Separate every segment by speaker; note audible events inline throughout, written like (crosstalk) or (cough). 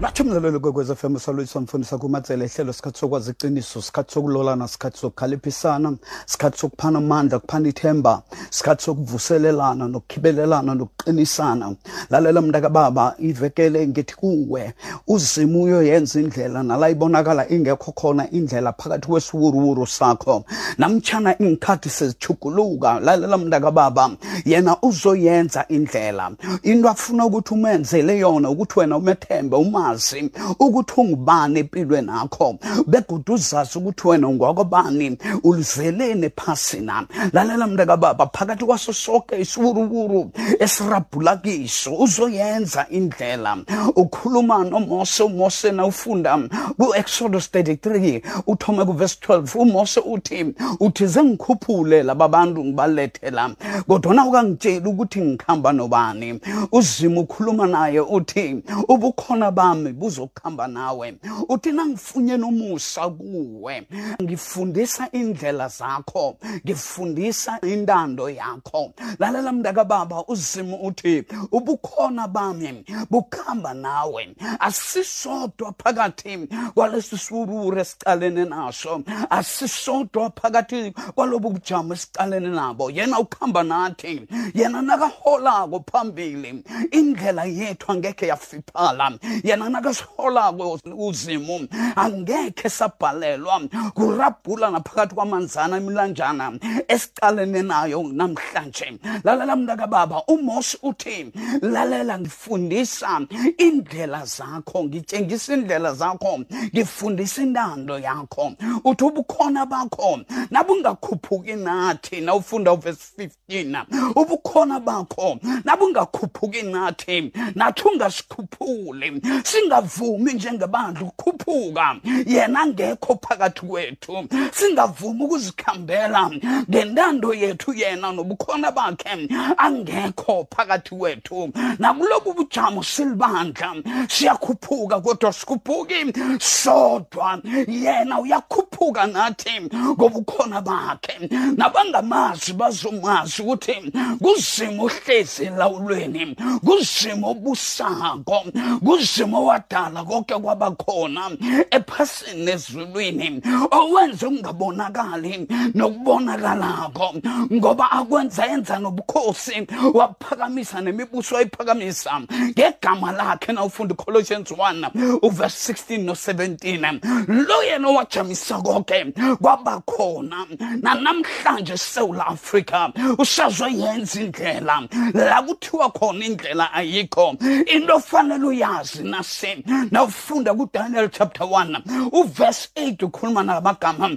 Speaker 1: nathi mlalelo kwekwez f m saluyisa mfundisa kumatsela ihlelo sikhathi sokwazi iqiniso sikhathi sokulolana sikhathi sokukhaliphisana sikhathi sokuphana amandla kuphana ithemba sikhathi sokuvuselelana nokukhibelelana nokuqinisana. Lalela mntakababa ivekele ngithi kuwe uzima uyoyenza indlela nala ibonakala ingekho khona indlela phakathi kwesiwuruwuru sakho. Namtshana iy'nkhathi sezijuguluka lalela mntakababa yena uzoyenza indlela. Into afuna ukuthi umenzele yona ukuthi wena umethembe uma uzazi ukuthi ungubani empilweni akho? Begoda uzazi ukuthi wena ungwakobani ulizeleni phasina lalela mntakababa phakathi kwaso sonke isiwuruwuru esirabhula kiso uzoyenza indlela. Ukhuluma nomose umose na ufunda ku-exodus 33 uthome kuvesi 12 umose uthi uthi zengikhuphule laba bantu ngibalethela kodwana ukangitsheli ukuthi ngikhamba nobani. Uzima ukhuluma naye uthi ubukhona bami bami buzokuhamba nawe. Uthi nangifunye nomusa kuwe ngifundisa indlela zakho ngifundisa intando yakho. Lalela mntakababa uzima uthi ubukhona bami bukuhamba nawe. Asisodwa phakathi kwalesi sururu esicalene naso. Asisodwa phakathi kwalobu bujamo esicalene nabo. Yena ukuhamba nathi yena nakaholako phambili. Indlela yethu angekhe yafiphala yena yena nakasiholako uzimo angekhe sabhalelwa. Kurabhula naphakathi kwamanzana imilanjana esicalene nayo namhlanje. Lalela mntakababa umose uthi lalela ngifundisa indlela zakho ngitshengisa indlela zakho ngifundisa intando yakho. Uthi ubukhona bakho nabungakhuphuki nathi nawufunda uvesi 15 ubukhona bakho nabungakhuphuki nathi nathi ungasikhuphuli. Singavumi njengebandla ukukhuphuka. Yena angekho phakathi kwethu. Singavumi ukuzikhambela ngentando yethu yena nobukhona bakhe. Angekho phakathi kwethu. Nakulobu bujamo silibandla. Siyakhuphuka kodwa sikhuphuki. Sodwa yena uyakhuphuka nathi ngobukhona bakhe. Nabangamazi bazomazi ukuthi kuzima uhlezi elawulweni kuzima obusako kuzima owadala konke kwabakhona ephasini ezulwini owenza ukungabonakali nokubonakalako. Ngoba akwenza yenza nobukhosi waphakamisa nemibuso wayiphakamisa ngegama lakhe na ufunda Colossians 1 uverse 16 no17 lo yena owajamisa konke kwabakhona. Nanamhlanje eSouth Africa usazoyenza indlela. La kuthiwa khona indlela ayikho into ofanele uyazi nase nawufunda kuDaniel chapter 1 uverse 8 ukhuluma ngamagama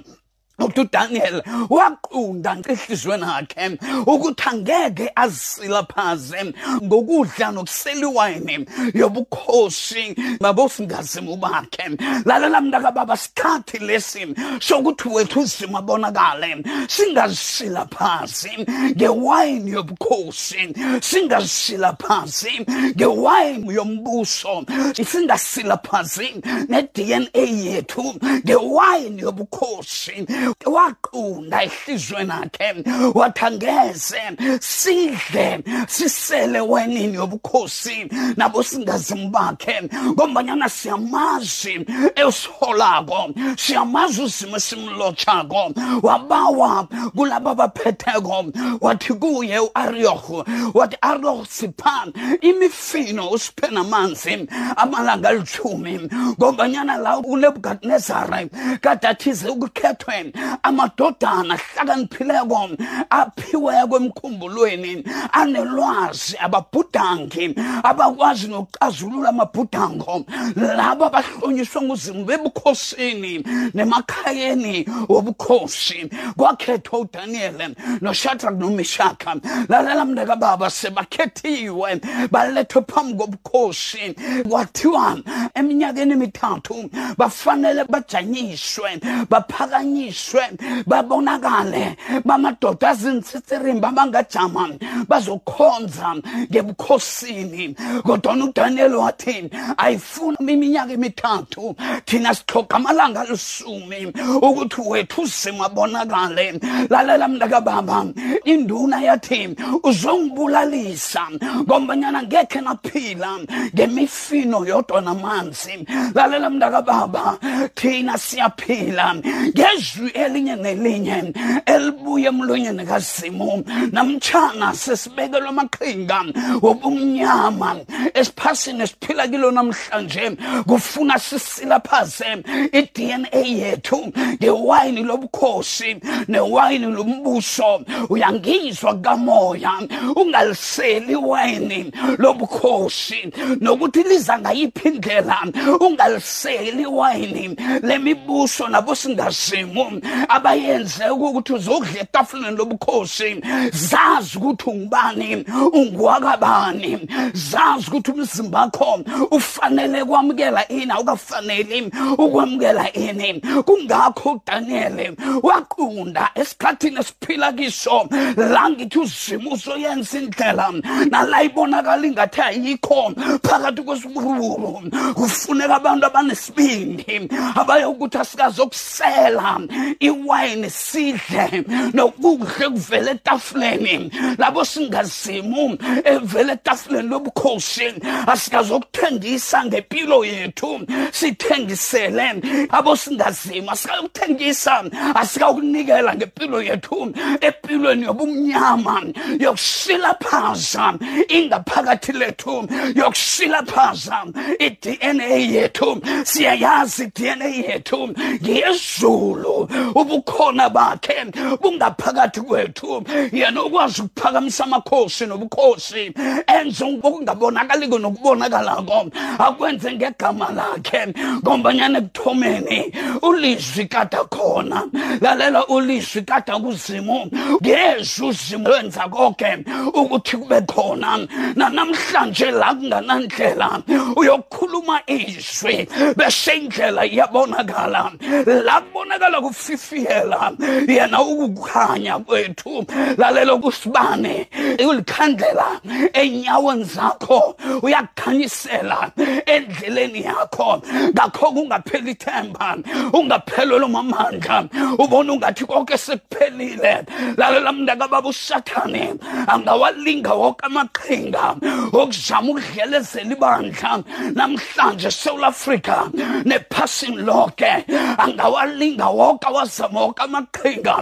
Speaker 1: ukuthi uDaniel waqunda enhlizweni yakhe ukuthi angeke azilaphaze ngokudla nokusela iwayini yobukhosi babosingazimu bakhe lalela mntaka baba sikhathi lesi sokuthi wethu uzima abonakale singazisilaphazi ngewayini yobukhosi singazisilaphazi ngewayini yombuso. Singasilaphazi ne-dna yethu ngewayini yobukhosi waqunda ehlizweni yakhe wathi angeze sidle sisele wenini yobukhosi nabo singazimu bakhe ngombanyana siyamazi esiholako siyamazi uzimo esimlotshako. Wabawa kulaba abaphetheko wathi kuye u-arioh wathi arioh sipha imifino usiphe namanzi amalanga alithumi ngombanyana la unebukadinezari kade athize ukukhethwe amadodana ahlakaniphileko aphiweko emkhumbulweni anelwazi ababhudangi abakwazi nokucazulula amabhudango. Labo abahlonyiswe nguzimu bebukhosini nemakhayeni wobukhosi. Kwakhethwa udaniyeli noshadrak nomishaka lalela mndeka baba sebakhethiwe balethwe phambi kobukhosi. Kwathiwa eminyakeni emithathu bafanele bajanyiswe baphakanyiswe bakhanyiswe babonakale bamadoda azinsithirimba abangajama bazokhonza ngebukhosini. Kodwa uDaniel wathi ayifuna iminyaka emithathu thina sixoxa amalanga alisumi ukuthi wethu uzima bonakale lalela mntaka baba induna yathi uzongibulalisa ngombanyana ngekhe naphila ngemifino yodwa namanzi. Lalela mntaka baba thina siyaphila ngezwi elinye nelinye elibuye emlonyeni kazimu. Namtshana sesibekelwe amaqhinga wobumnyama. Esiphasini esiphila kilo namhlanje kufuna sisilaphaze i-dna yethu ngewayini lobukhosi newayini lombuso. Uyangizwa kamoya ungaliseli iwayini lobukhosi. Nokuthi liza ngayiphi indlela ungaliseli iwayini lemibuso nabosingazimu abayenze ukuthi uzokudla etafuleni lobukhosi. Zazi ukuthi ungubani ungwakabani zazi ukuthi umzimba wakho ufanele kwamukela ini awukafaneli ukwamukela ini. Kungakho uDaniel waqunda esikhathini esiphila kiso la ngithi uzima uzoyenza indlela nala ibonakala ingathi ayikho. Phakathi kwesiburuburu kufuneka abantu abanesibindi abayokuthi asikazokusela. Iwayini sidle nokuhle kuvela etafuleni. Labo singazimu evela etafuleni lobukhosi asikazokuthengisa ngempilo yethu sithengisele. Abo singazima asikayokuthengisa asikakunikela ngempilo yethu empilweni yobumnyama yokusilaphaza ingaphakathi lethu yokusilaphaza i-dna yethu. Siyayazi i-dna yethu. Ngiyezulu ubukhona bakhe bungaphakathi kwethu. Yena ukwazi ukuphakamisa amakhosi nobukhosi enze okungabonakaliko nokubonakalako. Akwenze ngegama lakhe ngombanyana ekuthomeni ulizwi kade khona. Lalela ulizwi kade kuzimu. Ngezwi uzimu lwenza konke ukuthi kube khona. Nanamhlanje la kunganandlela uyokhuluma izwi bese indlela iyabonakala. La kubonakala kufifiyela yena ukukhanya kwethu. Lalela kusibane ulikhandlela enyaweni zakho uyakukhanyisela endleleni yakho. Ngakho kungapheli ithemba ungaphelelwa mamandla ubona ungathi konke sekuphelile. Lalela mntakababa usathane angawalinga woke amaqhinga okuzama ukudlelezela ibandla. Namhlanje esouth africa nephasini lonke angawalinga woke awazama woke amaqhinga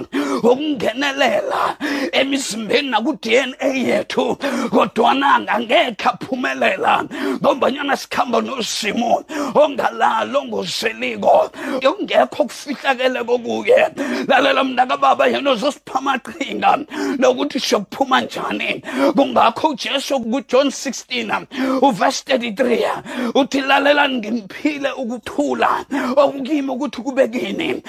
Speaker 1: okungenelela emizimbeni naku-dna yethu. Kodwana angangekhe aphumelela ngombanyana sikhamba nosimo ongalalo ongozeliko okungekho kufihlakele kokuye lalela mntakababa yena uzosipha amaqhinga nokuthi siyokuphuma njani. Kungakho ujesu kujohn 16 uvesi 33 uthi lalelani ngimphile ukuthula okukimi ukuthi kube kini.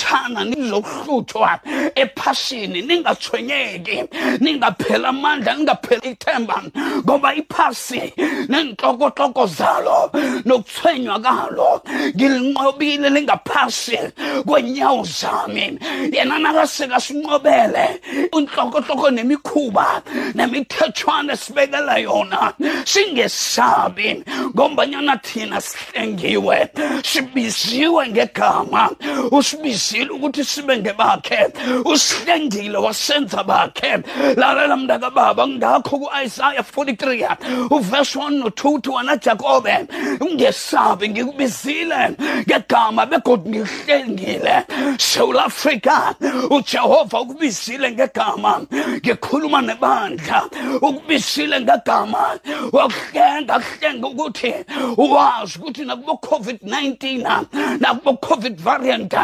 Speaker 1: Namtshana nizohluthwa ephasini ningathwenyeki ningaphela amandla ningaphela ithemba ngoba iphasi nenhlokohloko zalo nokuthwenywa kalo ngilinqobile lingaphasi kwenyawo zami. Yena nakasekasinqobele inhlokohloko nemikhuba nemithethwana esibekela yona singesabi ngombanyana thina sihlengiwe sibiziwe ngegama usibizile ukuthi sibe ngebakhe usihlengile wasenza bakhe. Lalela mntakababa ngakho ku-isaya 43 uvesi 1 no-2 uthi wena jakobe ungesabi ngikubizile ngegama begodwa ngikuhlengile south africa ujehova ukubizile ngegama ngikhuluma nebandla ukubizile ngegama. Wakuhlenga kuhlenga ukuthi wazi ukuthi nakubo covid-19 nakubo covid variant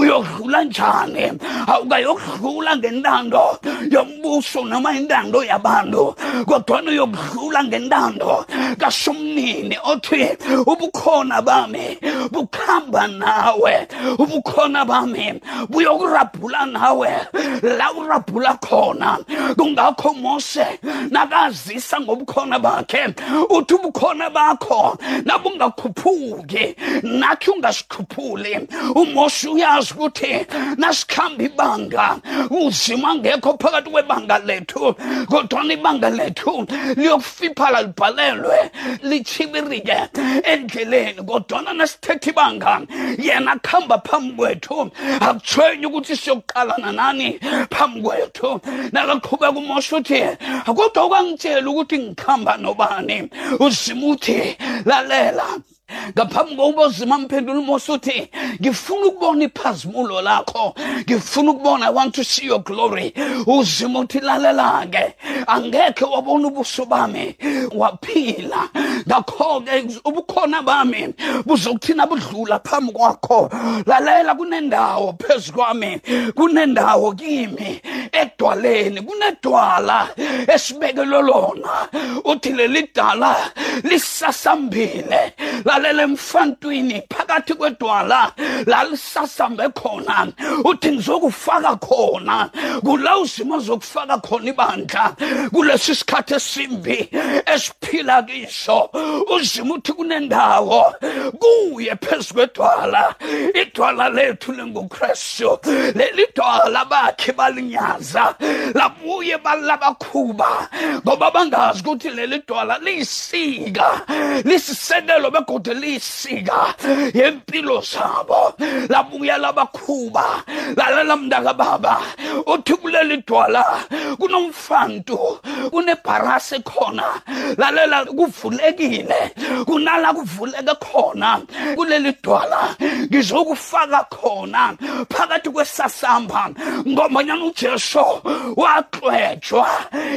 Speaker 1: uyodlula njani awukayokudlula ngentando yombuso noma intando yabantu? Kodwana uyokudlula ngentando kasomnini othi ubukhona bami bukhamba nawe ubukhona bami buyokurabhula nawe la urabhula khona. Kungakho mose nakazisa ngobukhona bakhe uthi ubukhona bakho nabungakhuphuki nathi ungasikhuphuli. Umoshe uyazi uyazi ukuthi nasikhamba ibanga uzima ngekho phakathi kwebanga lethu kodwana ibanga lethu liyokufiphala libhalelwe lichibirike endleleni kodwana nasithetha ibanga yena kuhamba phambi kwethu akuthwenyi ukuthi siyokuqalana nani phambi kwethu. Nakaqhubeka umosha uthi kodwa ukangitshela ukuthi ngikhamba nobani uzima uthi lalela ngaphambi kokuba uzima mphendula umosi uthi ngifuna ukubona iphazimulo lakho. Ngifuna ukubona i want to see your glory. Uzima uthi lalela-ke angekhe wabona ubuso bami waphila. Ngakho-ke ubukhona bami buzokuthina budlula phambi kwakho. Lalela kunendawo phezu kwami kunendawo kimi edwaleni kunedwala esibekelwe lona. Uthi leli dala lisasambile. Lalela emfantwini phakathi kwedwala la lisasambe khona. Uthi ngizokufaka khona. Kula uzima zokufaka khona ibandla. Kulesi sikhathi esimbi esiphila kiso uzima uthi kunendawo kuye phezu kwedwala. Idwala lethu lingukristu. Leli dwala bakhe balinyaza labuye balabakhuba ngoba bangazi ukuthi leli dwala liyisika lisisekelo begodwa liyisika yempilo zabo labuya labakhuba lalela mntaka baba uthi kuleli dwala kunomfantu kunebharasi khona lalela kuvulekile kunala kuvuleke khona. Kuleli dwala ngizokufaka khona phakathi kwesasamba ngobanyana ujesu waxwetshwa.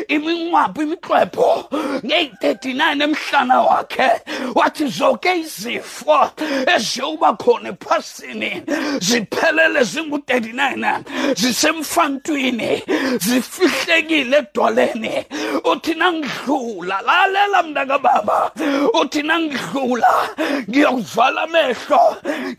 Speaker 1: Iminqwapho imiqwepho ngeyi-39 emhlana wakhe wathi zonke izifo eziyokuba khona ephasini ziphelele zingu-39 zisemfantwini zifihlekile edwaleni. Uthi nangidlula lalela mntakababa uthi nangidlula ngiyokuvala amehlo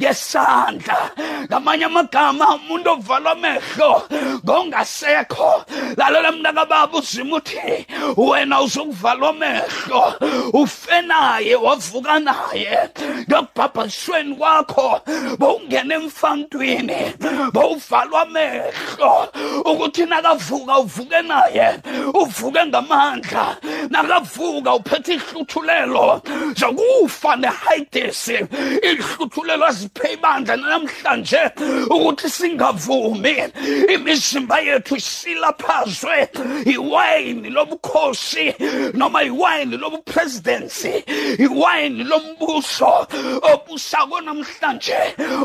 Speaker 1: ngesandla. Ngamanye amagama umuntu ovala amehlo ngongasekho. Lalela mntakababa uzima uthi wena uzokuvalwa amehlo ufe naye wavuka naye ngokubhabhasweni kwakho bowungena emfantwini bowuvalwa amehlo. Ukuthi nakavuka uvuke naye uvuke ngamandla. Nakavuka uphethe ihluthulelo. Zokufa nehayidesi ihluthulelo aziphe ibandla namhlanje ukuthi singavumi. Imizimba yethu isilaphazwe. Iwayini lobukhosi noma iwayini lobupresidency iwayini lombuso obusako namhlanje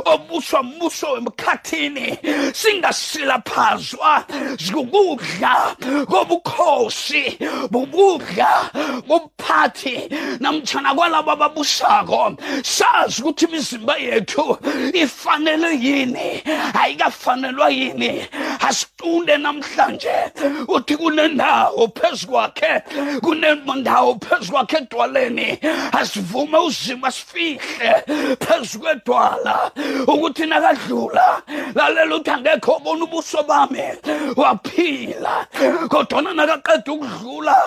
Speaker 1: obuswa mbuso emkhathini singasilaphazwa zikukudla kobukhosi bubudla bobuphathi namtshana kwalabo ababusako. Sazi ukuthi imizimba yethu ifanele yini? Ayikafanelwa yini? Asiqunde namhlanje. Uthi kunendawo phezu kwakhe kunendawo phezu kwakhe edwaleni asivume uzima sifihle phezu kwedwala ukuthi nakadlula lalela uthi angekho obona ubuso bami waphila kodwana nakaqeda ukudlula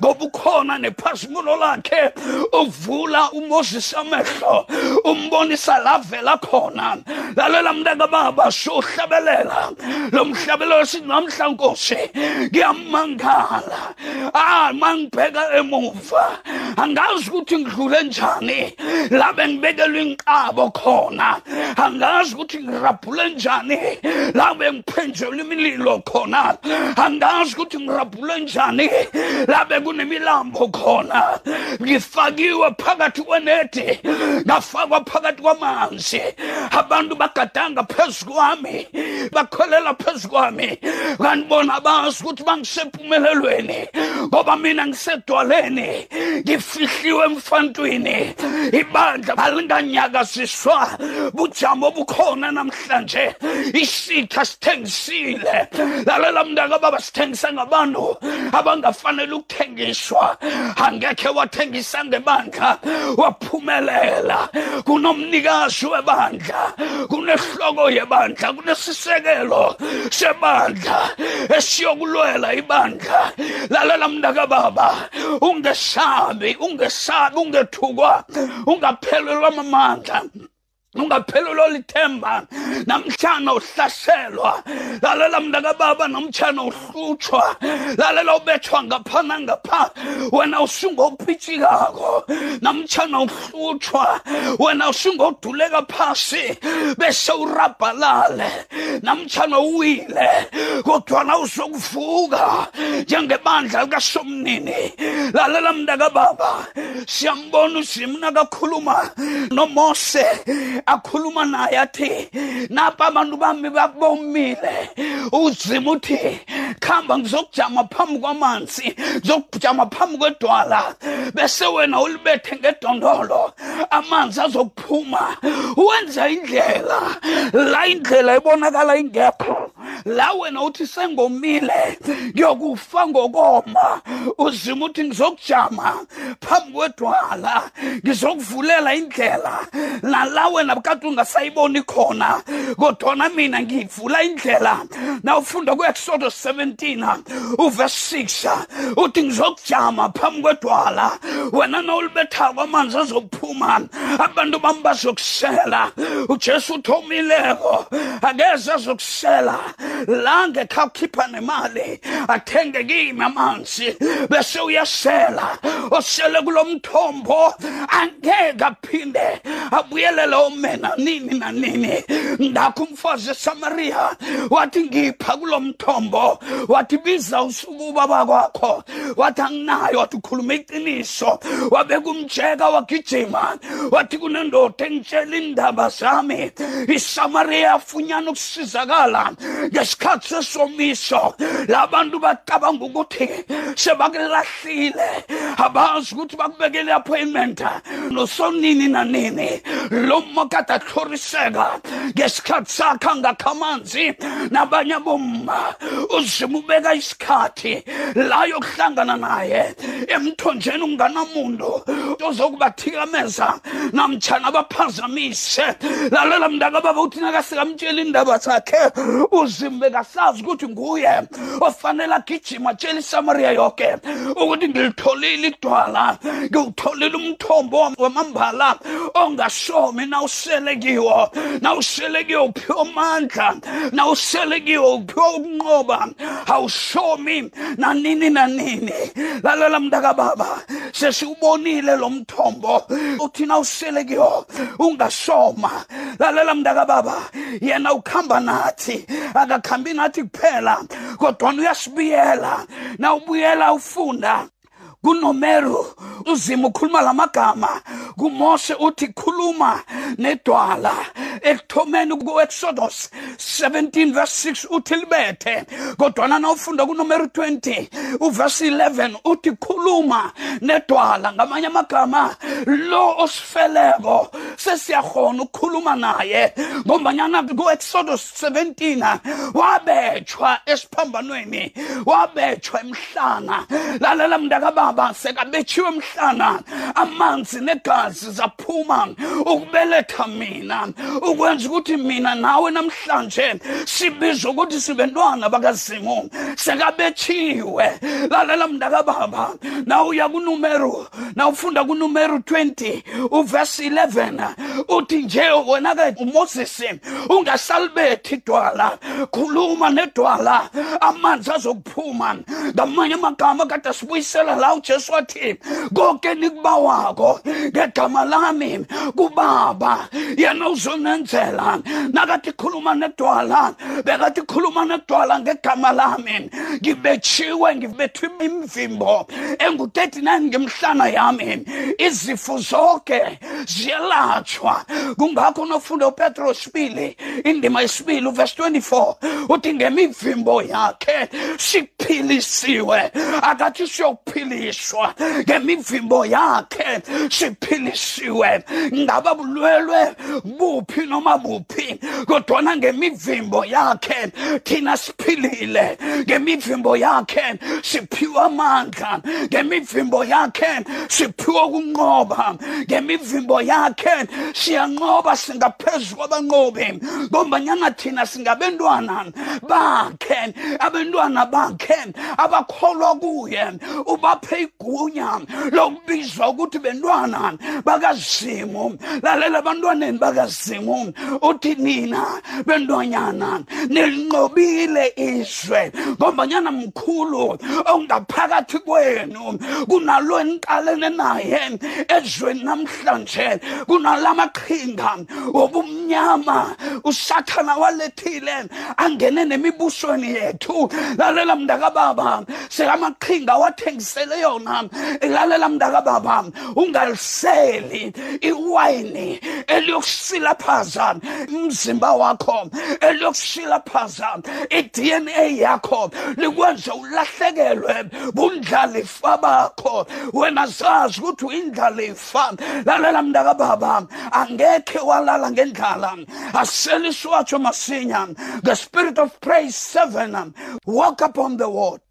Speaker 1: ngoba ukhona nephasimulo lakhe uvula umoses amehlo umbonisa lavela khona. Lalela mntaka baba sohlabelela lo mhlabelelo sithi namhla nkosi ngiyamangala. Ah mangibheka emuva. Angazi ukuthi ngidlule njani la bengibekelwe inqabo khona. Angazi ukuthi ngirabhule njani? La bengiphenjelwe imililo khona. Angazi ukuthi ngirabhule njani? La bekunemilambo khona. Ngifakiwe phakathi kwenedi ngafakwa phakathi kwamanzi. Abantu bagadanga phezu kwami bakholela phezu kwami. Kanti bona bazi ukuthi bangisempumelelweni ngoba mina ngisedwaleni ngifihliwe emfantwini ibandla balinganyakaziswa bujamo obukhona namhlanje. Isitha sithengisile. Lalela mntaka baba sithengisa ngabantu abangafanele ukuthengiswa. Angekhe wathengisa ngebandla waphumelela. Kunomnikazi webandla kunehloko yebandla kunesisekelo sebandla esiyokulwela ibandla. Lalela mntaka baba ungesabi ungesabi ungethukwa ungaphelelwa amandla ungaphelelwa lithemba. Namhlanje uhlaselwa. Lalela mntakababa namtshana uhlutshwa. Lalela ubethwa ngapha nangapha. Wena usungopitshikako namtshana uhlutshwa. Wena usungoduleka phasi. Bese urabhalale. Namtshana uwile. Kodwana uzokuvuka njengebandla likasomnini. Lalela mntakababa. Siyambona uzimna kakhuluma nomose akhuluma naye athi napa abantu bami babomile. Uzima uthi khamba ngizokujama phambi kwamanzi ngizokujama phambi kwedwala bese wena ulibethe ngedondolo. Amanzi azokuphuma. Wenza indlela. La indlela ibonakala ingekho. La wena uthi sengomile ngiyokufa ngokoma. Uzima uthi ngizokujama phambi kwedwala ngizokuvulela indlela. Nala wena kade ungasayiboni khona kodwana mina ngivula indlela. Nawufunda ku-exodus 17 uverse 6 uthi ngizokujama phambi kwedwala. Wena nawulibethako amanzi azokuphuma abantu bami bazokusela ujesu uthomileko angeze azokusela la ngekha ukhipha nemali athenge kimi amanzi. Bese uyasela osele kulo mthombo angeke aphinde abuyelele omena nini nanini. Ngakho umfazi esamariya wathi ngipha kulo mthombo wathi biza usuku ubaba kwakho. Wathi anginayo. Wathi ukhuluma iqiniso. Wabeka umjeka wagijima. Wathi kunendoda engitshela indaba zami. Isamariya yafunyana ukusizakala. Ngesikhathi sesomiso labantu bacabanga ukuthi sebakulahlile abazi ukuthi bakubekele appointment nosonini nanini lo makade ahloriseka ngesikhathi sakhe angakha amanzi nabanye bomma. Uzima ubeka isikhathi la yokuhlangana naye. Emthonjeni unganamuntu ozokubathikameza namtshana baphazamise lalela mntaka baba uthi nakasikamtshela indaba zakhe uzima bekasazi ukuthi nguye ofanele agijima atshela isamariya yoke ukuthi ngilitholile idwala ngiwutholile umthombo wamambala ongashomi nawusele kiwo nawusele kiwo uphiwa amandla nawusele kiwo uphiwa ukunqoba awushomi nanini nanini. Lalela mntaka baba sesiwubonile lo mthombo uthi nawusele kiwo ungashoma lalela mntaka baba yena ukhamba nathi akakhambi nathi kuphela kodwana uyasibiyela na ubuyela ufunda. Kunomeru uzima ukhuluma lamagama kumoshe uthi khuluma nedwala. Ekuthomeni ku-exodus 17 verse 6 uthi libethe kodwana nawufunda kunomeru 20 uverse 11 uthi khuluma nedwala ngamanye amagama lo osifeleko sesiyakhona ukukhuluma naye ngombanyana ku-exodus 17 wabetshwa esiphambanweni wabetshwa emhlana. Lalela mntakababa baba sekabetshiwe emhlana amanzi negazi zaphuma. Ukubeletha mina. Ukwenza ukuthi mina nawe namhlanje sibizwe ukuthi sibentwana bakazimu. Sekabetshiwe lalela mntaka baba na uya kunumeru na ufunda kunumeru 20 uverse 11 uthi nje wena ke uMoses ungasalibethi idwala. Khuluma nedwala. Amanzi azokuphuma. Ngamanye amagama kade sibuyisela la ujesu wathi konke nikubawako ngegama lami kubaba. Yena uzonenzela nakathi khuluma nedwala bekathi khuluma nedwala ngegama lami ngibetshiwe ngibethwe imvimbo engu-39 ngemhlana yami. Izifo zonke ziyelatshwa kungakho nofunda upetro sibili indima yesibili uvesi 24 uthi ngemivimbo yakhe siphilisiwe. Akathi siyokuphiliswa ngemivimbo yakhe siphilisiwe ngaba bulwelwe buphi noma buphi? Kodwana ngemivimbo yakhe thina siphilile. Ngemivimbo yakhe siphiwa amandla. Ngemivimbo yakhe siphiwa ukunqoba. Ngemivimbo inqobo yakhe siyanqoba singaphezulu kwabanqobi. Ngombanyana thina singabentwana bakhe abentwana bakhe abakholwa kuye ubaphe igunya lokubizwa ukuthi bentwana bakazimu. Lalela abantwaneni bakazimu uthi nina bentwanyana nilinqobile izwe ngombanyana mkhulu ongaphakathi kwenu kunalo eniqalene naye ezweni namhlanje kunalamaqhinga wobumnyama usathana walethile angene nemibusweni yethu. Lalela mndakababa sekamaqhinga wathengisele yona lalela mndakababa ungaliseli iwayini eliyokusilaphaza umzimba wakho eliyokusilaphaza i-dna yakho likwenze ulahlekelwe bundlalifa bakho. Wena zazi ukuthi uyindlalifa. Lalela mntakababa angekhe walala ngendlala. Asele isiwatsho masinya. The spirit of praise 7 walk upon the water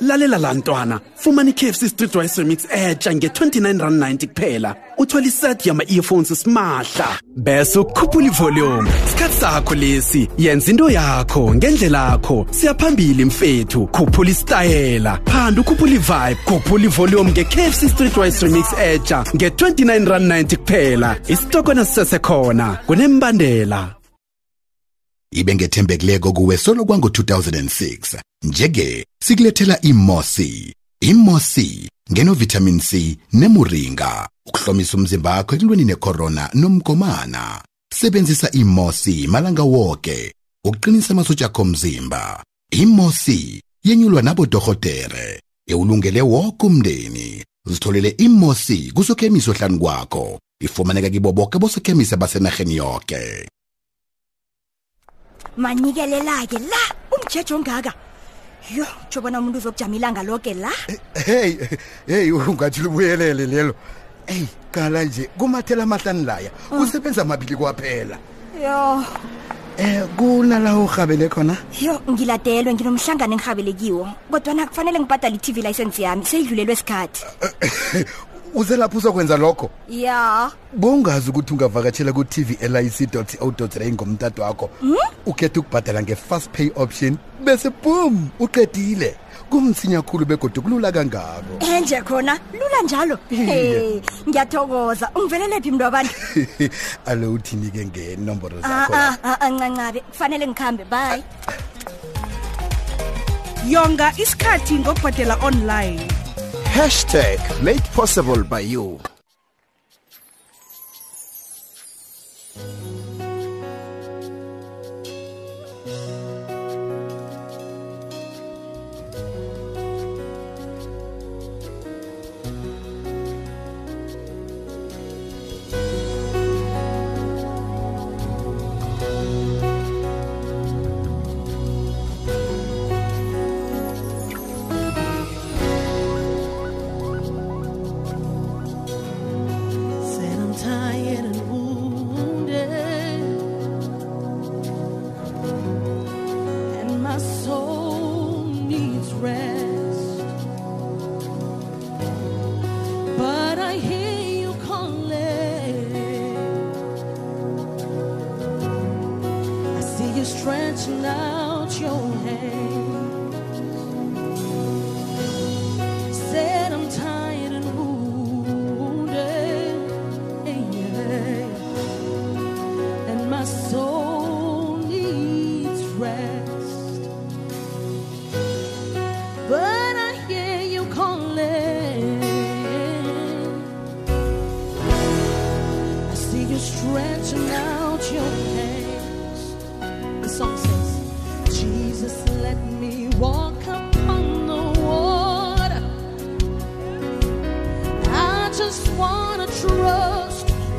Speaker 2: lalela la ntwana fumana i-kfc street rice remix etsha nge-29 rand 90 kuphela. Uthola iset yama-earphones simahla. Bese ukukhuphula ivolume. Isikhathi sakho lesi yenza into yakho ngendlela yakho siyaphambili mfethu. Khuphula isitayela. Phanda ukhuphula ivibe. Khuphula ivolume nge-kfc street rice remix etsha nge-29 rand 90 kuphela. Isitokona sisesekhona kunembandela
Speaker 3: ibe ngethembekileko kuwe solo kwango 2006 njeke sikulethela imosi imosi ngenovitamin c nemuringa ukuhlomisa umzimba wakho ekulweni necorona nomgomana. Sebenzisa imosi malanga wonke ukuqinisa amasosha akho omzimba. Imosi yenyulwa nabodohotere ewulungele woke umndeni. Zitholele imosi kusokhemisi ohlanu kwakho ifumaneka kibo boke bosokhemisi abasenarheni yoke.
Speaker 4: Manyikelelake la umjeje ongaka. Yo tsho bona umuntu uzokujama ilanga loke la?
Speaker 5: Hey hey ungathi libuyelele lelo. Eyi qala nje kumathela amahlani laya usebenza amabili kwaphela.
Speaker 4: Yo.
Speaker 5: Um kunala urhabele khona?
Speaker 4: Yo ngiladelwe nginomhlangano engirhabelekiwo kodwana kufanele ngibhadale i-tv license yami seyidlulelwe isikhathi
Speaker 5: uze lapho uzokwenza lokho?
Speaker 4: Ya.
Speaker 5: Bongazi ukuthi ungavakatshela ku-tv lic co za ngomtato wakho ukhetha ukubhadala nge-fast pay option bese bum uqedile. Kumsinya khulu begodwa kulula kangako.
Speaker 4: Enje khona lula njalo. Hey ngiyathokoza. Ungivelelephi mntu wabantu (laughs)
Speaker 5: alo uthini-ke ngenomboro
Speaker 4: Ah,
Speaker 5: zakho
Speaker 4: ah, ah, ah, kufanele ngikhambe. Bye.
Speaker 6: Yonga isikhathi ngokubhadela online
Speaker 7: Hashtag made possible by you.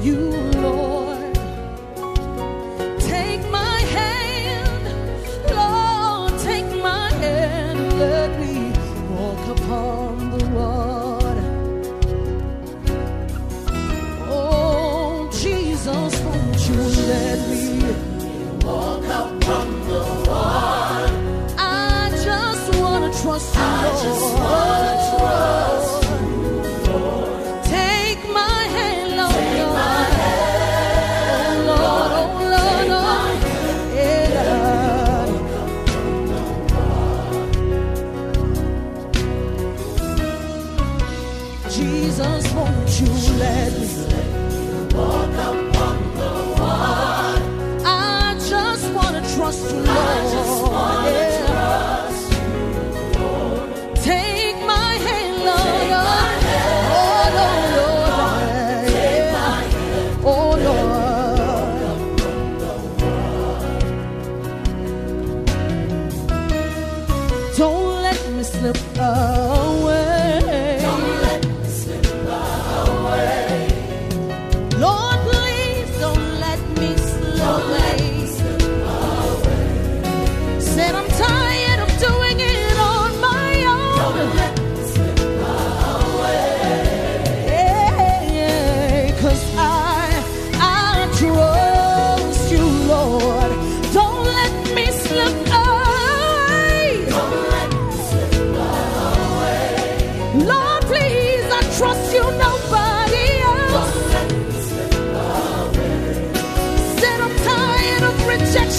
Speaker 8: You, Lord.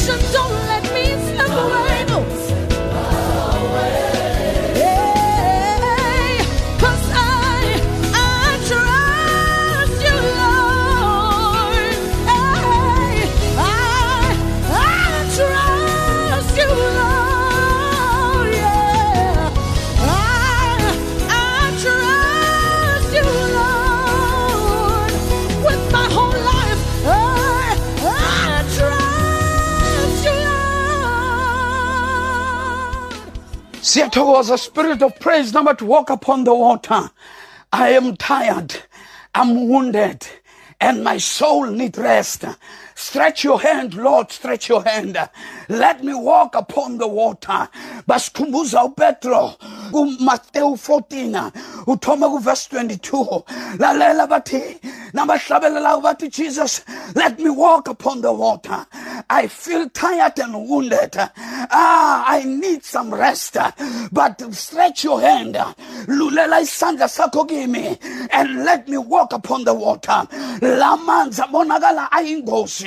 Speaker 8: some don't
Speaker 1: Siyathokoza, spirit of praise, number to walk upon the water. I am tired. I'm wounded. And my soul need rest. Stretch your hand, Lord, stretch your hand. Let me walk upon the water. Basikhumbuza uPetro kuMateyu 14 uthoma kuverse 22. Lalela bathi nabahlabelela bathi Jesus, let me walk upon the water. I feel tired and wounded. Ah, I need some rest. But stretch your hand. Lulela isandla sakho kimi and let me walk upon the water. la Lamanzi abonakala ayingozi.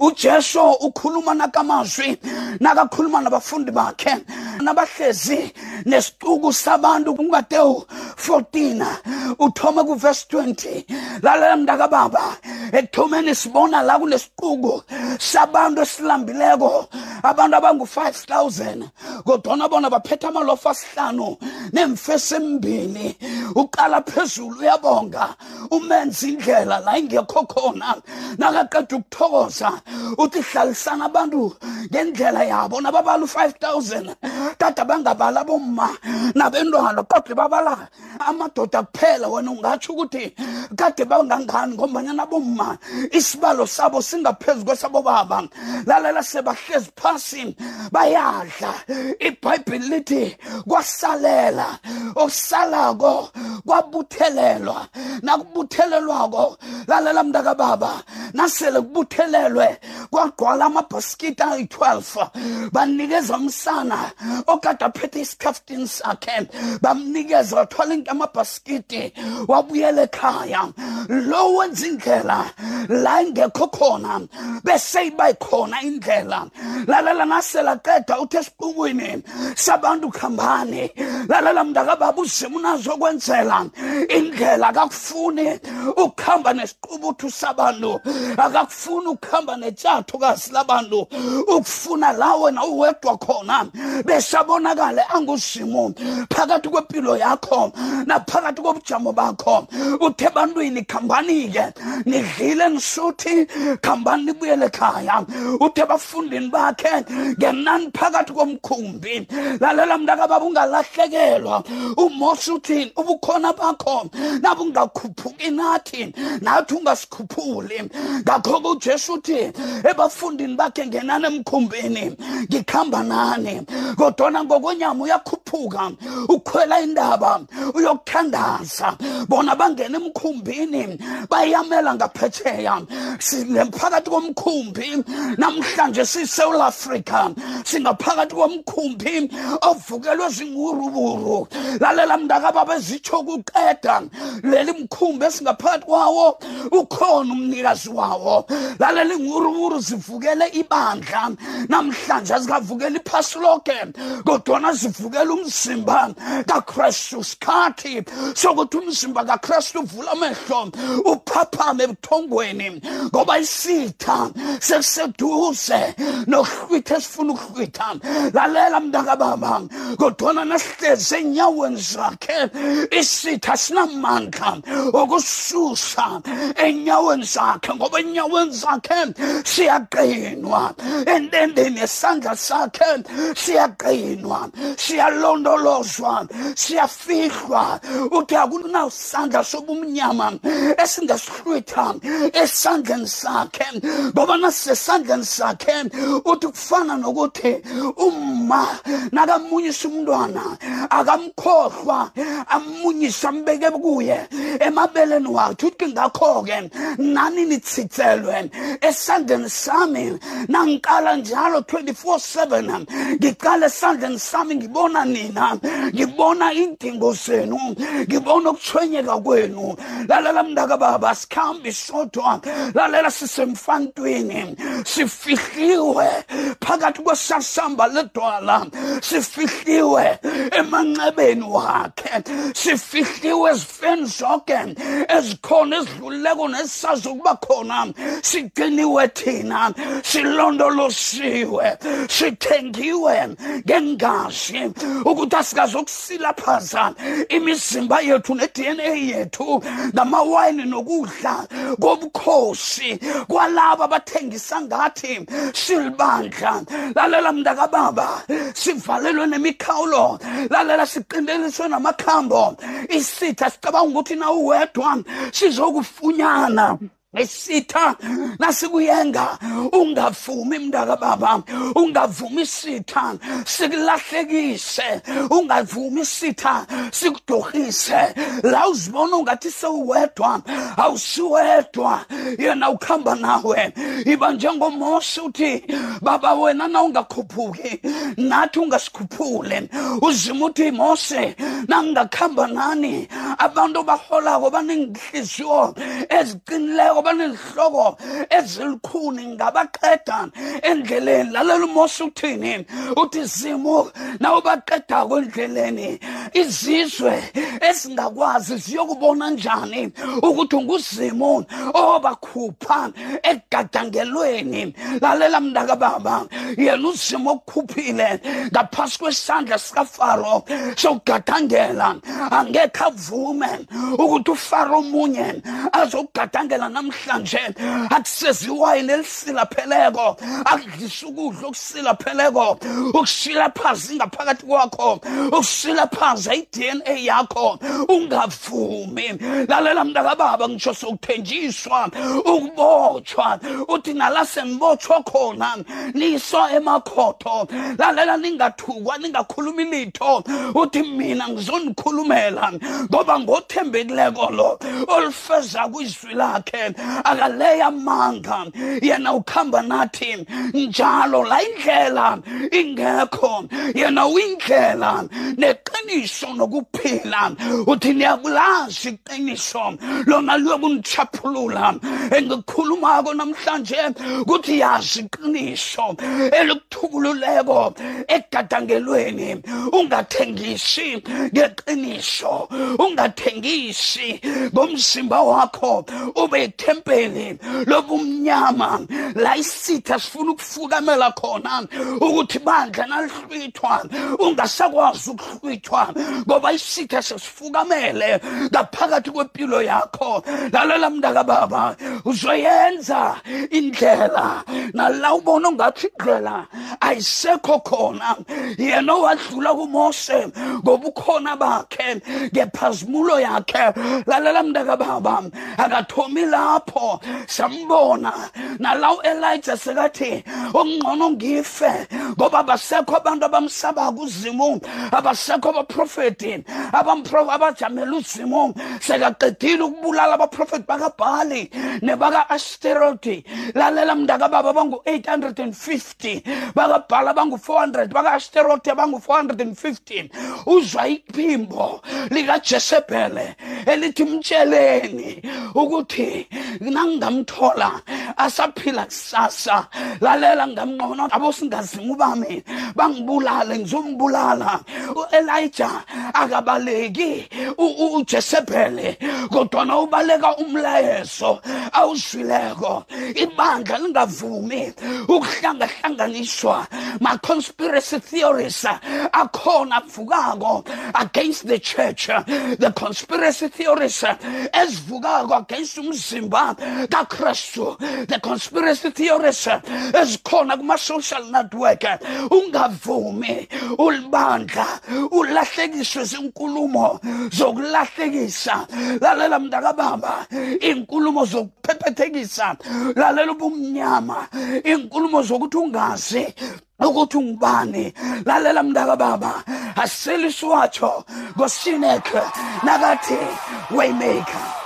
Speaker 1: uJesu ukhuluma nakamazwi nakakhuluma nabafundi bakhe nabahlezi nesicuku sabantu kuMateyu 14 uthoma kuverse 20 lalela mntaka baba ekuthomeni sibona la kunesicuku sabantu esilambileko. Abantu abangu 5000 kodwa bona baphethe amalofa asihlanu nemfesi embili uqala phezulu uyabonga. Umenza indlela la ingekho khona. Nakaqeda ukuthokoza uthi hlalisana abantu ngendlela yabo. Nababala u-5000 tata bangabala bomma nabentwana kodwa babala amadoda kuphela. Wena ungatsho ukuthi kade bangangani ngombanyana bomma isibalo sabo singaphezu kwesabo baba lalela sebahlezi phasi bayadla. Ibhayibhile lithi kwasalela okusalako kwabuthelelwa. Nakubuthelelwako lalela mntaka baba nasele kubuthelelwe kwagqwala amabhaskiti ayi-12 banikeza umsana okade aphethe isikhafutini sakhe bamnikeza wathwala into amabhaskiti wabuyela ekhaya. Lo wenza indlela la ingekho khona bese iba khona indlela. Lalela nasela qeda uthi esiqukweni sabantu khambani. Lalela mntakababa uzima unazokwenzela indlela akakufuni ukuhamba nesiqubuthu sabantu akakufuni ukuhamba netshathukazi labantu. Ukufuna la wena uwedwa khona besabonakale anguzimo phakathi kwempilo yakho naphakathi kobujamo bakho. Uthe ebantwini khambani-ke nidlile nisuthi khambani nibuyele ekhaya. Uthe ebafundini bakhe ngenani phakathi komkhumbi. Lalela mntakababa ungalahlekelwa. Umose uthini? Ubukhona bakho. Nabe ungakhuphuki nathi nathi ungasikhuphuli. Ngakho-ke ujesu uthi ebafundini bakhe ngenani emkhumbini ngikhamba nani. Kodwana ngokwenyama uyakhuphuka ukhwela indaba uyokuthandaza. Bona bangena emkhumbini bayamela ngaphetsheya phakathi komkhumbi namhlanje sisewula afrika. Singaphakathi komkhumbi ovukelwe zinguruburu. Lalela mntakababa ezitsho kuqeda. Leli mkhumbi esingaphakathi kwawo ukhona umnikazi wawo. Lalela inguruburu zivukele ibandla. Namhlanje azikavukeli iphasi lonke kodwana zivukela umzimba kakristu. Sikhathi sokuthi umzimba kakristu uvula amehlo uphaphame ebuthongweni ngoba isitha sekuseduze nokuhlwitha esifuna ukuhlwitha lalela mntakababa kodwana nasihlezi enyaweni zakhe isitha sinamandla okususa enyaweni zakhe ngoba enyaweni zakhe siyaqinwa entendeni yesandla sakhe siyaqinwa siyalondolozwa siyafihlwa uthi akunasandla sobumnyama esingasihlwitha esandleni sakhe ngoba nasesandleni sakhe uthi kufana nokuthi uma nakamunyisa umntwana akamkhohlwa amunyisa ambeke kuye emabeleni wakhe uthi ngakho-ke nani nitsitselwe? Esandleni sami nangiqala njalo 24/7 ngiqala esandleni sami ngibona nina ngibona indingo zenu ngibona ukuthwenyeka kwenu. Lalela mntaka baba sikhambi sodwa lalela sisemfantwini sifihliwe phakathi kwesasamba ledwala sifihliwe emanxebeni wakhe sifihliwe ezifeni zonke ezikhona ezidlulileko nesisazi ukuba khona. Sigciniwe thina silondolosiwe sithengiwe ngengazi ukuthi asikazokusilaphaza imizimba yethu ne-dna yethu ngamawayini nokudla kobukhosi kwalabo abathengisa ngathi silibandla lalela mntakababa sivalelwe nemikhawulo. Lalela siqindeliswe namakhambo. Isitha sicabanga ukuthi na uwedwa sizokufunyana isitha nasikuyenga. Ungavumi mntaka baba. Ungavumi isitha sikulahlekise ungavumi isitha sikudorhise la uzibona ungathi sewuwedwa. Awusiwedwa. Yena ukuhamba nawe. Iba njengomose uthi baba wena na ungakhuphuki? Nathi ungasikhuphule. Uzima uthi mose nangingakuhamba nani? Abantu baholako banenhliziyo eziqinileko banezihloko ezilikhuni ngabaqeda endleleni. Lalela umose uthini? Uthi zimu nawubaqedako endleleni izizwe ezingakwazi ziyokubona njani ukuthi unguzimu obakhupha egadangelweni? Lalela mntaka baba yena uzimu okukhuphile ngaphasi kwesandla sikafaro sokugadangela angekhe avume ukuthi ufaro omunye azokugadangela namhlanje akuseziwayini elisilapheleko akudlisa ukudla okusilapheleko ukusilaphaza ingaphakathi kwakho ukusilaphaza i-dna yakho ungavumi. Lalela mntakababa ngitsho sokuthenjiswa ukubotshwa uthi nala sengibotshwa khona niso emakhotho. Lalela ningathukwa ningakhulumi litho uthi mina ngizonikhulumela ngoba ngothembekileko lo olufeza kwizwi lakhe akaleya amanga yena ukhamba nathi njalo la indlela ingekho. Yena uyindlela neqiniso nokuphila. Uthi niyakulazi iqiniso lona liyokundichaphulula engikukhulumako namhlanje kuthi yazi iqiniso elikuthukululeko egadangelweni. Ungathengisi ngeqiniso ungathengisi ngomzimba wakho ube ithempeli lobumnyama la isitha sifuna ukufukamela khona ukuthi bandla nalihlwithwa ungasakwazi ukuhlwithwa ngoba isitha sesifukamele ngaphakathi kwempilo yakho. Lalela mntaka baba uzoyenza indlela. Nala ubona ungathi indlela ayisekho khona. Yena owadlula kumose ngobukhona bakhe ngephazimulo yakhe. Lalela mntaka baba akathomi lapho sambona nala u-elija sekathi okungcono ngife ngoba abasekho abantu abamsabako uzimu abasekho abaprofeti abajamela uzimu sekaqedile ukubulala abaprofeti bakabhali nebaka-asteroti lalela mntakababa bangu-850 bakabhali abangu-400 baka-asteroti abangu-450 uzwa iphimbo likajezebhele elithi mtsheleni ukuthi nangingamthola asaphila kusasa. Lalela ngamnqona abo singazimu bami bangibulale ngizombulala. U-elija akabaleki u- u- ujezebhele kodwana ubaleka umlayezo awuzwileko ibandla lingavumi ukuhlangahlanganiswa. Ma-conspiracy theories akhona avukako against the church. The conspiracy theories ezivukako against umzimba kakristu. The conspiracy theories ezikhona kuma-social network ungavumi ulibandla ulahlekiswe zinkulumo zokulahlekisa. Lalela mntakababa inkulumo zokuphephethelisa lalela ubumnyama inkulumo zokuthi ungazi ukuthi ungubani. Lalela mntaka baba asiseliswatsho ngosinek nakathi waymaker.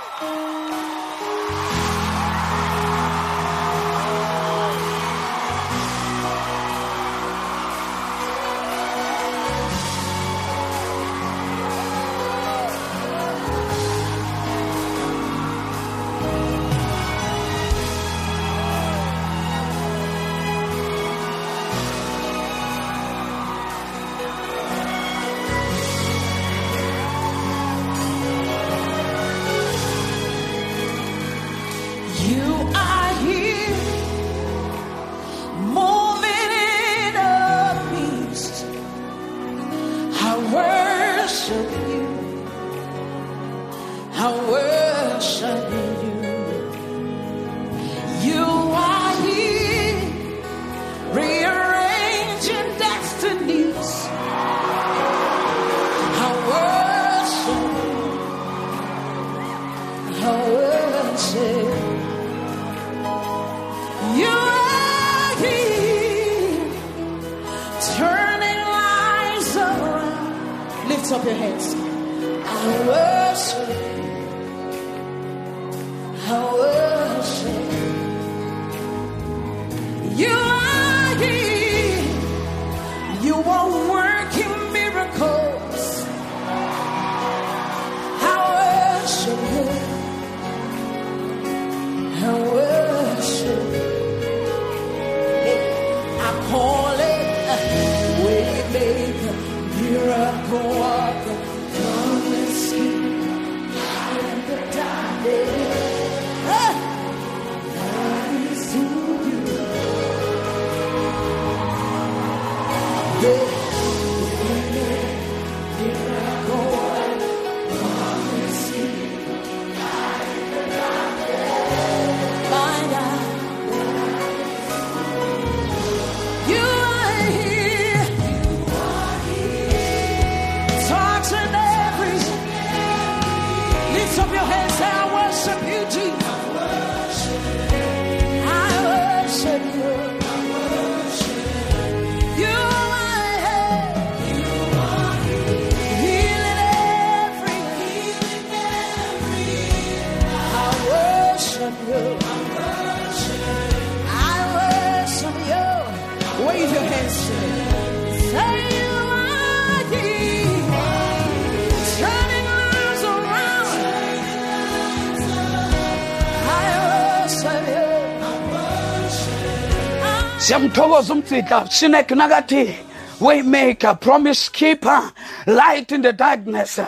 Speaker 1: Siyamthokoza umdzidla sinek nakathi waymaker promise keeper light in the darkness.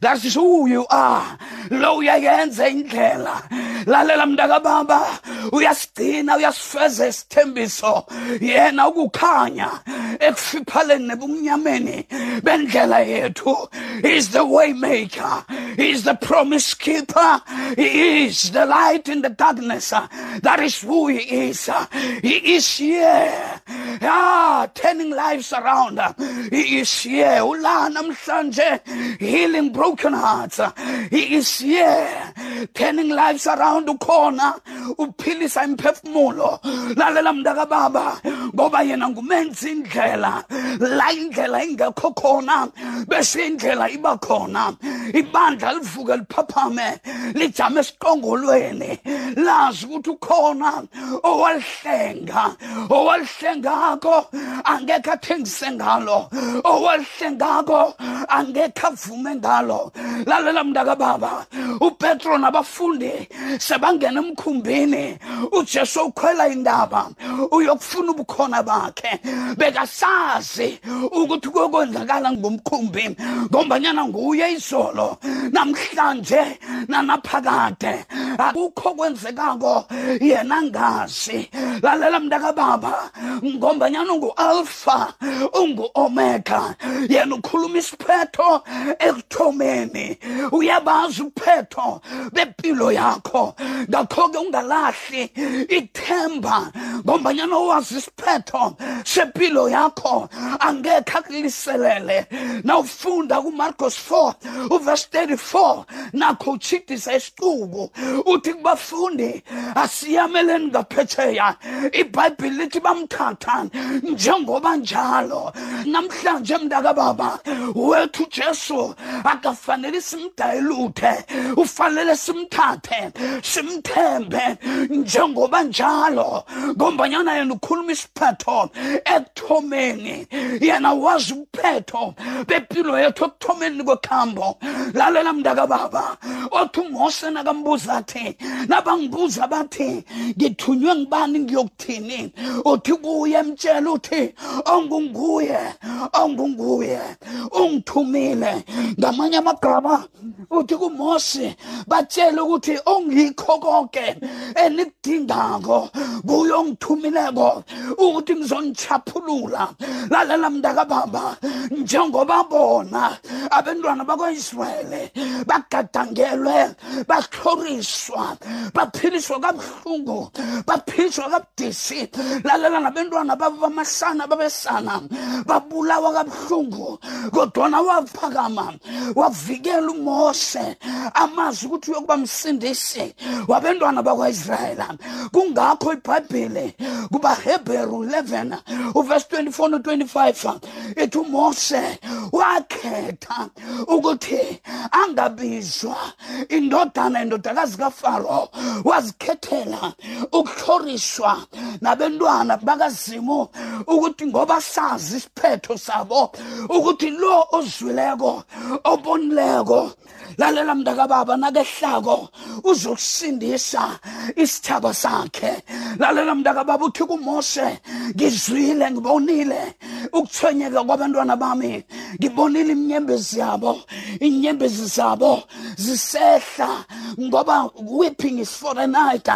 Speaker 1: That is who you are. Lo uyayenza indlela. Lalela mntakababa uyasigcina uyasifeza isithembiso yena ukukhanya ekufiphaleni nebumnyameni bendlela yethu. He is the waymaker. He is the promise keeper. He is the light in the darkness. That is who he is. He is here. Ah turning lives around. He is here. Ula namhlanje healing broken hearts. He is here turning lives around. Ukhona uphilisa imphefumulo. Lalela mntakababa ngoba yena ngumenzi indlela. La indlela ingekho khona bese indlela iba khona. Ibandla livuke liphaphame lijame esiqongolweni. Lazi ukuthi ukhona owalihlenga. Owalihlengako angekho athengise ngalo. Owalihlengako angekho avume ngalo. Lalela mntakababa upetro nabafundi sebangena emkhumbini. Ujesu ukhwela indaba. Uyokufuna ubukhona bakhe. Bekasazi ukuthi kokwenzakala ngomkhumbi ngombanyana nguye izolo. Namhlanje nanaphakade. Akukho kwenzekako yena ngazi lalela mntakababa ngombanyana ungu-alpha ungu-omega. Yena ukhuluma isiphetho ekuthomeni. Uyabazi uphetho bempilo yakho. Ngakho-ke ungalahli ithemba. Ngombanyana owazi isiphetho sempilo yakho angekhe akuliselele. Nawufunda kumarcos 4 uvesi 34 nakho uchidisa isicuku. Uthi kubafundi asiyameleni ngaphetsheya. Ibhayibhile lithi bamthatha njengoba njalo. Namhlanje mntakababa wethu ujesu akafanele simdayiluthe ufanele simthathe simthembe njengoba njalo ngombanyana yena ukhuluma isiphetho ekuthomeni. Yena wazi uphetho bempilo yethu ekuthomeni kwekhambo. Lalela mntakababa othi umose nakambuza athi nabangibuza bathi ngithunywe ngibani ngiyokuthini? Uthi kuye mtshela uthi ongunguye ongunguye ungithumile. Ngamanye amagama uthi kuMose batshele ukuthi ongikho konke enikudingako kuye ongithumileko ukuthi ngizonichaphulula lalela mntakababa njengoba bona abantwana bakwa-israyeli bagadangelwe bahloriswa baphiliswa kabuhlungu baphiliswa kabudisi lalela nabantwana babo bamasana babesana babulawa kabuhlungu kodwana waphakama wavikela umose amazi ukuthi uyokuba msindisi wabantwana bakwa-israyela kungakho ibhayibhile kubahebheru 11 uverse 24 no-25 ithi umose wakhetha ukuthi angabizwa indodana indodakazi kafaro wazikhethela ukuhloriswa nabentwana bakazimu ukuthi ngoba sazi isiphetho sabo ukuthi lo ozwileko obonileko lalela mntakababa nakehlako uzokusindisa isithaba sakhe. Lalela mntakababa uthi kumoshe ngizwile ngibonile. Ukuthwenyeka kwabantwana bami ngibonile imnyembezi yabo. Inyembezi zabo zisehla ngoba weeping is for a night.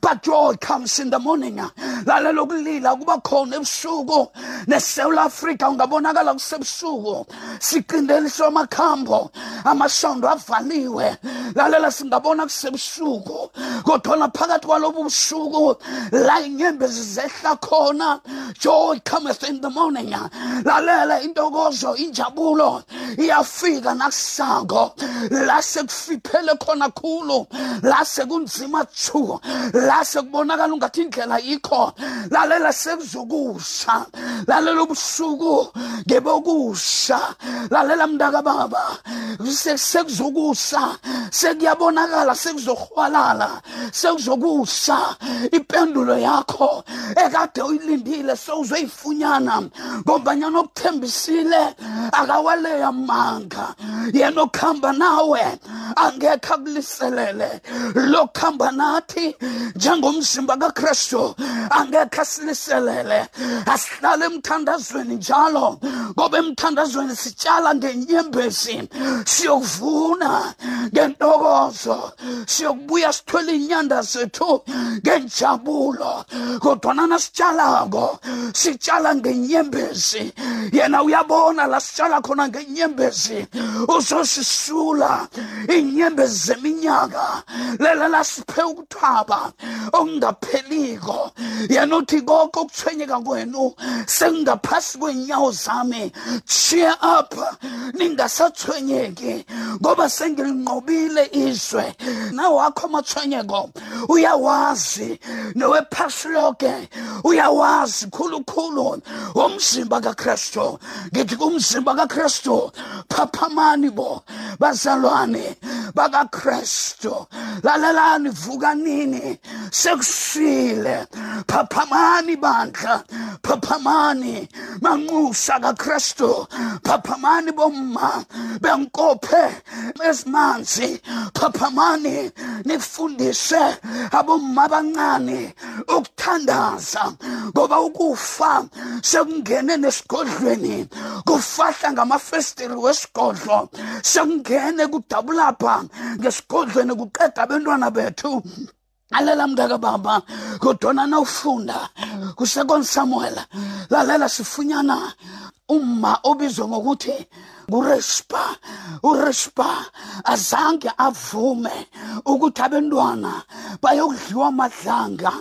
Speaker 1: But joy comes in the morning. Lalela ukulila kuba khona ebusuku nesouth africa ungabonakala kusebusuku. Siqindeliswa amakhambo amasondo avaliwe. Lalela singabona kusebusuku kodwa phakathi kwalobu busuku la inyembezi zehla khona. Joy cometh in the morning. Lalela intokozo injabulo iyafika nakusako la sekufiphele khona khulu la sekunzima thu la sekubonakala ungathi indlela yikho. Lalela sekuzokusha. Lalela ubusuku ngebokusha lalela mntaka baba sekuzokusha sekuyabonakala sekuzohwalala sekuzokusha impendulo yakho ekade uyilindile sewuzoyifunyana ngombanyana okuthembisile akawaleya manga yena okuhamba nawe angekhe akuliselele. Lokuhamba nathi njengomzimba kakristu angekhe asiliselele. Asihlale emthandazweni njalo ngoba emthandazweni sitshala ngenyembezi siyokuvuna. Ngentokozo siyokubuya sithwele inyanda zethu ngenjabulo. Kodwana nasitshalako sitshala ngenyembezi. Yena uyabona la sitshala khona ngenyembezi. Uzosisula inyembezi zeminyaka. Lela lasiphe ukuthaba okungapheliko. Yena uthi konke ukuthwenyeka kwenu sekungaphasi kwenyawo zami. Cheer up ningasathwenyeki. Ngoba sengilinqobile izwe nawakho amathwenyeko uyawazi nowephasi lonke uyawazi khulukhulu umzimba kakristu. Ngithi kumzimba kakristu phaphamani bo bazalwane bakakristu. Lalelani vukanini sekusile. Phaphamani bandla phaphamani manxusa kakristu. Phaphamani bomma benkophe ezimanzi. Phaphamani nifundise abomma abancane ukuthandaza ngoba ukufa sekungene nesigodlweni. Kufahla ngamafestiri wesigodlo sekungene kudabulapha ngesigodlweni kuqeda abantwana bethu. Lalela mntaka baba kodwana nawufunda kusekon samuel lalela sifunyana uma obizwa ngokuthi ngurespa urespa azange avume ukuthi abantwana bayokudliwa amadlanga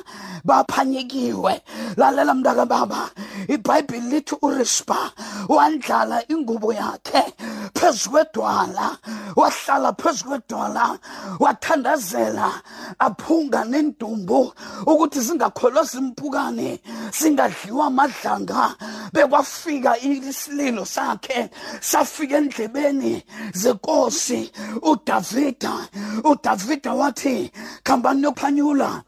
Speaker 1: baphanyekiwe. Lalela mntaka baba ibhayibhili lithi urespa wandlala ingubo yakhe phezu kwedwala wahlala phezu kwedwala wathandazela aphunga nendumbu ukuthi zingakholosi impukane singadliwa amadlanga bekwafika isililo sakhe safika endlebeni zenkosi udavida. Udavida wathi khambani yokuphanyula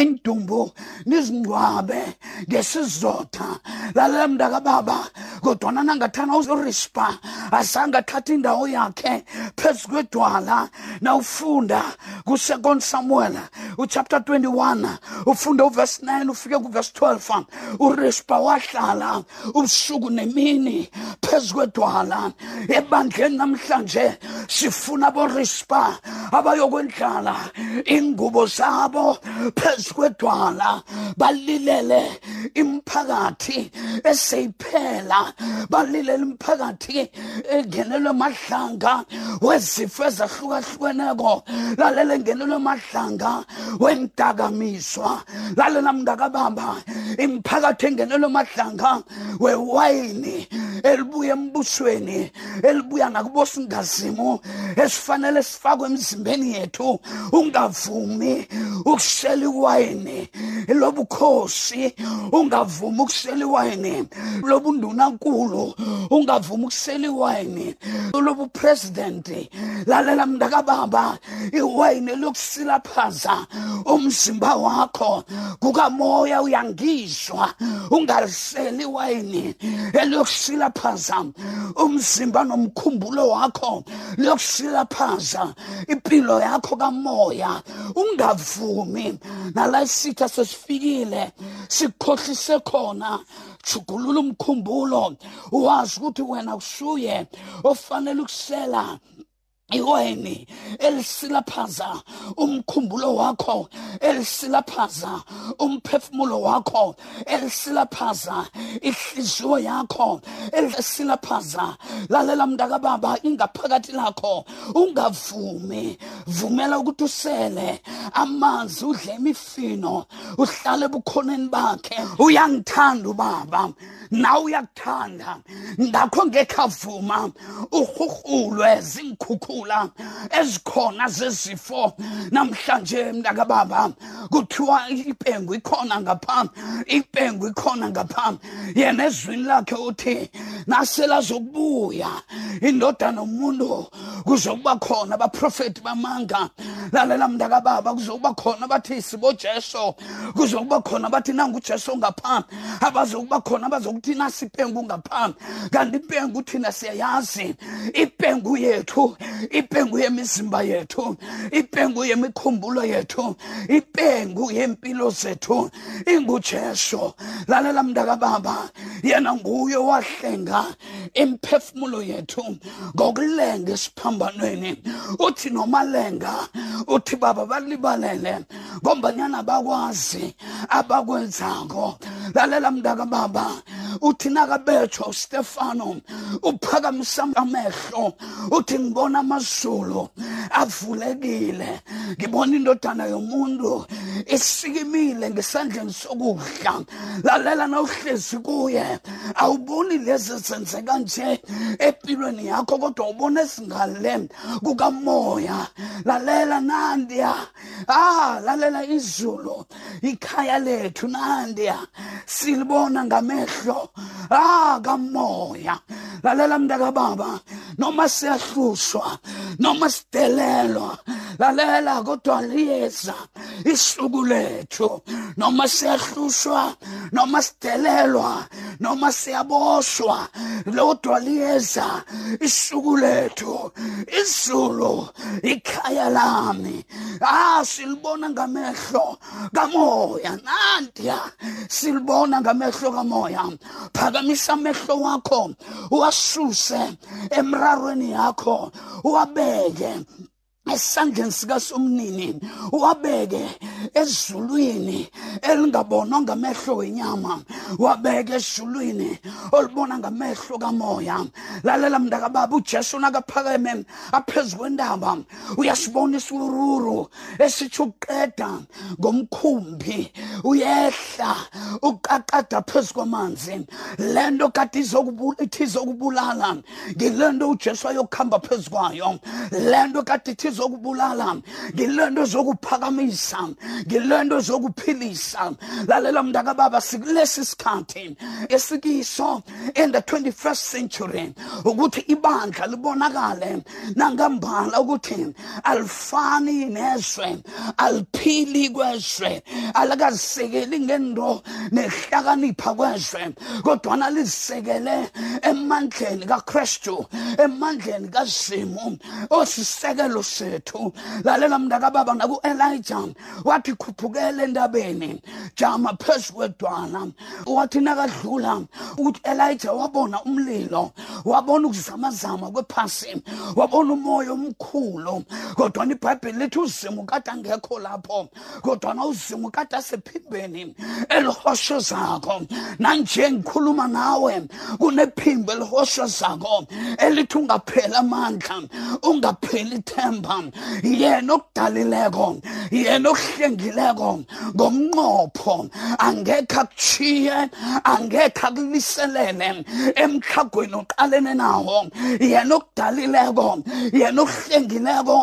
Speaker 1: indumbu nizingcwabe ngesizotha. Lalela mntaka baba kodwana nangathana urispa azange athatha indawo yakhe phezu kwedwala. Nawufunda ku-second samuel uchapter 21 ufunda uverse 9 ufike kuverse 12 urispa wahlala ubusuku nemini phezu kwedwala. Ebandleni namhlanje sifuna borispa abayokwendlala ingubo zabo phezu kwedwala balilele imphakathi eseyiphela balilele imphakathi engenelwe amadlanga wezifo ezahlukahlukeneko lalela engenelwe amadlanga wendakamiswa lalela mndakababa imphakathi engenelwe amadlanga wewayini elibuya embusweni elibuya nakubosingazimu esifanele sifakwe emzimbeni yethu ungavumi ukushela iwayini lobukhosi ungavumi ukusela iwayini lobundunankulu ungavumi ukusela iwayini lobupresidenti lalela mntakababa iwayini lokusilaphaza umzimba wakho. Kukamoya uyangizwa ungaliseli iwayini eliyokusilaphaza umzimba nomkhumbulo wakho. Liyokusilaphaza impilo yakho kamoya ungavumi. Nala isitha sesifikile sikhohlise khona. Jugulula umkhumbulo wazi ukuthi wena usuye ofanele ukusela. Iwayini elisilaphaza umkhumbulo wakho elisilaphaza umphefumulo wakho elisilaphaza ihliziyo yakho elisilaphaza lalela mntakababa ingaphakathi lakho. Ungavumi vumela ukuthi usele amanzi udle imifino uhlale ebukhoneni bakhe. Uyangithanda ubaba. Nawe uyakuthanda ngakho ngekhavuma uhuhulwe zinkhukhula ezikhona zezifo. Namhlanje mntakababa kuthiwa ipengu ikhona ngapha ipengu ikhona ngapha. Yena ezwini lakhe uthi nasela zokubuya indodana umuntu kuzokuba khona abaprofeti bamanga. Lalela mntakababa kuzokuba khona bathi sibojesu kuzokuba khona bathi nangujesu ngapha abazokuba khona bazokuthi nasi ipengu ngapha kanti ipengu thina siyayazi ipengu yethu ipengu yemizimba yethu ipengu yemikhumbulo yethu ipengu yempilo zethu. Ingujesu lalela mntakababa yena nguye wahlenga imphefumulo yethu ngokulenga esiphambanweni. Uthi nomalenga uthi baba balibalele ngombanyana bakwazi abakwenzako. Lalela mntakababa uthi nakabethwa ustefano uphakamisa amehlo uthi ngibona amazulu avulekile ngibona indodana yomuntu isikimile ngesandleni sokudla. Lalela nawuhlezi kuye awuboni lezi zenzeka nje empilweni yakho kodwa ubona ezingale kukamoya. Lalela nandiya. Ah lalela izulu ikhaya lethu nandiya. Silibona ngamehlo. Ah kamoya. Lalela mntakababa noma siyahlushwa noma sidelelwa. Lalela kodwa liyeza isuku lethu. Noma siyahlushwa noma sidelelwa. Noma siyaboshwa lodwa liyeza isuku lethu izulu ikhaya lami. Ah silibona ngamehlo kamoya nandiya silibona ngamehlo kamoya. Phakamisa amehlo wakho uwasuse emrarweni yakho uwabeke. Esandleni sikasomnini wabeke ezulwini elingabonwa ngamehlo wenyama. Wabeke ezulwini olubona ngamehlo kamoya. Lalela mntakababa ujesu nakaphakeme aphezu kwentaba uyasibona isururu esitsho ukuqeda ngomkhumbi uyehla uqaqada phezu kwamanzi. Le nto kade ithi izokubulala ngile nto ujesu ayokuhamba phezu kwayo. Le nto kade ithi zokubulala ngilento zokuphakamisa ngilento zokuphilisa lalela mntakababa sikulesi sikhathi esikiso in the 21st century ukuthi ibandla libonakale nangambala ukuthi alifani nezwe aliphili kwezwe alikazisekeli ngento nehlakanipha kwezwe kodwana lizisekele emandleni kakristu emandleni kazimu osisekelo sethu lalela mntakababa naku-elija wathi khuphukele entabeni jama phezu kwedwala. Wathi nakadlula ukuthi elija wabona umlilo wabona ukuzamazama kwephasi wabona umoya omkhulu. Kodwana ibhayibheli lithi uzimu kade angekho lapho kodwana uzimu kade asephimbeni elihoshozako nanje ngikhuluma nawe kunephimbo elihoshozako elithi ungapheli amandla ungapheli ithemba. Yena okudalileko yena okuhlengileko ngomnqopho angekhe akuchiye angekhe akuliselele emhlagweni oqalene nawo yena okudalileko yena okuhlengileko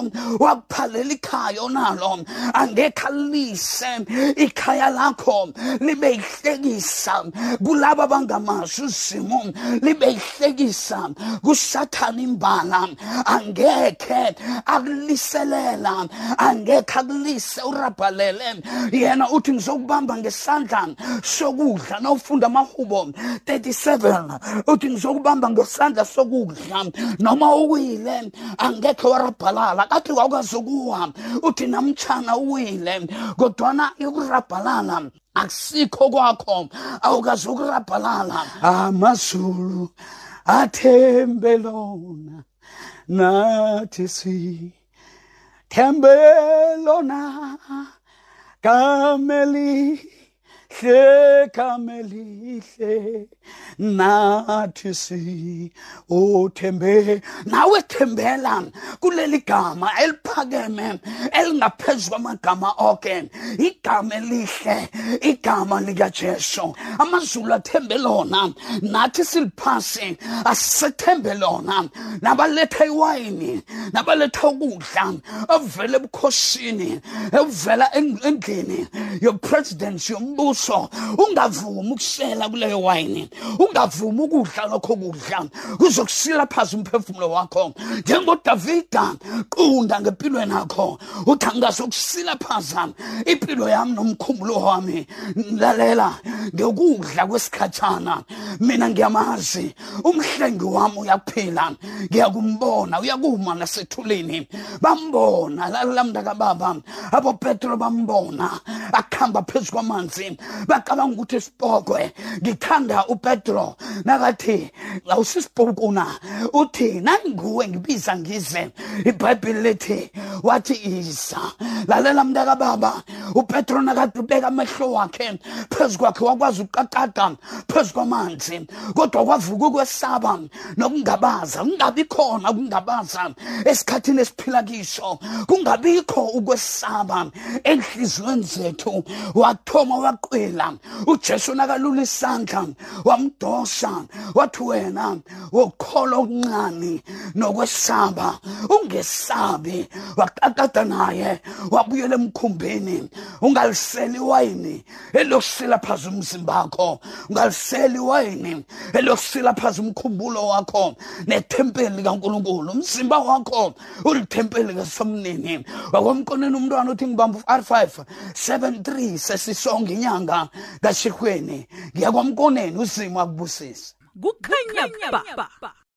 Speaker 1: wakuphalela ikhaya onalo angekhe alise ikhaya lakho libe yihlekisa kulabo abangamazi uzimo libe yihlekisa kusathana imbala angekhe akuliselela angekhe akulise urabhalele. Yena uthi ngizokubamba ngesandla sokudla. Nawufunda amahubo 37 uthi ngizokubamba ngesandla sokudla. Noma uwile angekhe warabhalala kathi wakwazi ukuwa uthi namtshana uwile kodwana ikurabhalala akusikho kwakho awukazi ukurabhalala amazulu athembe lona nathi si thembe lona kameli hle kamelihle nathi si uthembe nawe thembela kuleli gama eliphakeme elingaphezu kwamagama onke. Igama elihle igama likajesu. Amazulu athembe lona nathi siliphasi asithembe lona. Nabaletha iwayini nabaletha ukudla ovela ebukhosini evela endlini yopresidency yombuso ungavumi ukusela kuleyo wayini. Ungavumi ukudla lokho kudla. Kuzokusila phansi umphefumulo wakho. Njengodavida qunda ngempilweni yakho. Uthi angazokusila phansi impilo yami nomkhumbulo wami. Lalela ngekudla kwesikhatshana. Mina ngiyamazi umhlengi wami uyaphila ngiyakumbona uyakuma nasethulini bambona lalela mntakababa abopetro bambona. Akuhamba phezu kwamanzi. Bacabanga ukuthi isipokwe ngithanda upetro nakathi awusisipokuna uthi nanguwe ngibiza ngize ibhayibhile lithi wathi iza lalela mntakababa. Upetro nakathi ubeka amehlo wakhe phezu kwakhe wakwazi uqaqaqa phezu kwamanzi kodwa kwavuka ukwesaba. Nokungabaza kungabi khona ukungabaza. Esikhathini esiphila kiso kungabikho ukwesaba. Enhliziyweni zethu wathoma waqwila ujesu nakalula isandla wamdosa wathi wena wokukholwa okuncane nokwesaba ungesabi. Waqaqada naye wabuyela emkhumbini ungaliseli iwayini elokusila phazi umzimba wakho? Ungaliseli iwayini elokusila phazi umkhumbulo wakho? Nethempeli likankulunkulu umzimba wakho ulithempeli kasomnini wakwamkoneni umntwana uthi ngibamba u-r5 73 sesisonke inyanga kashihweni ngiyakwamkoneni simo akubusise
Speaker 6: kukhanya ba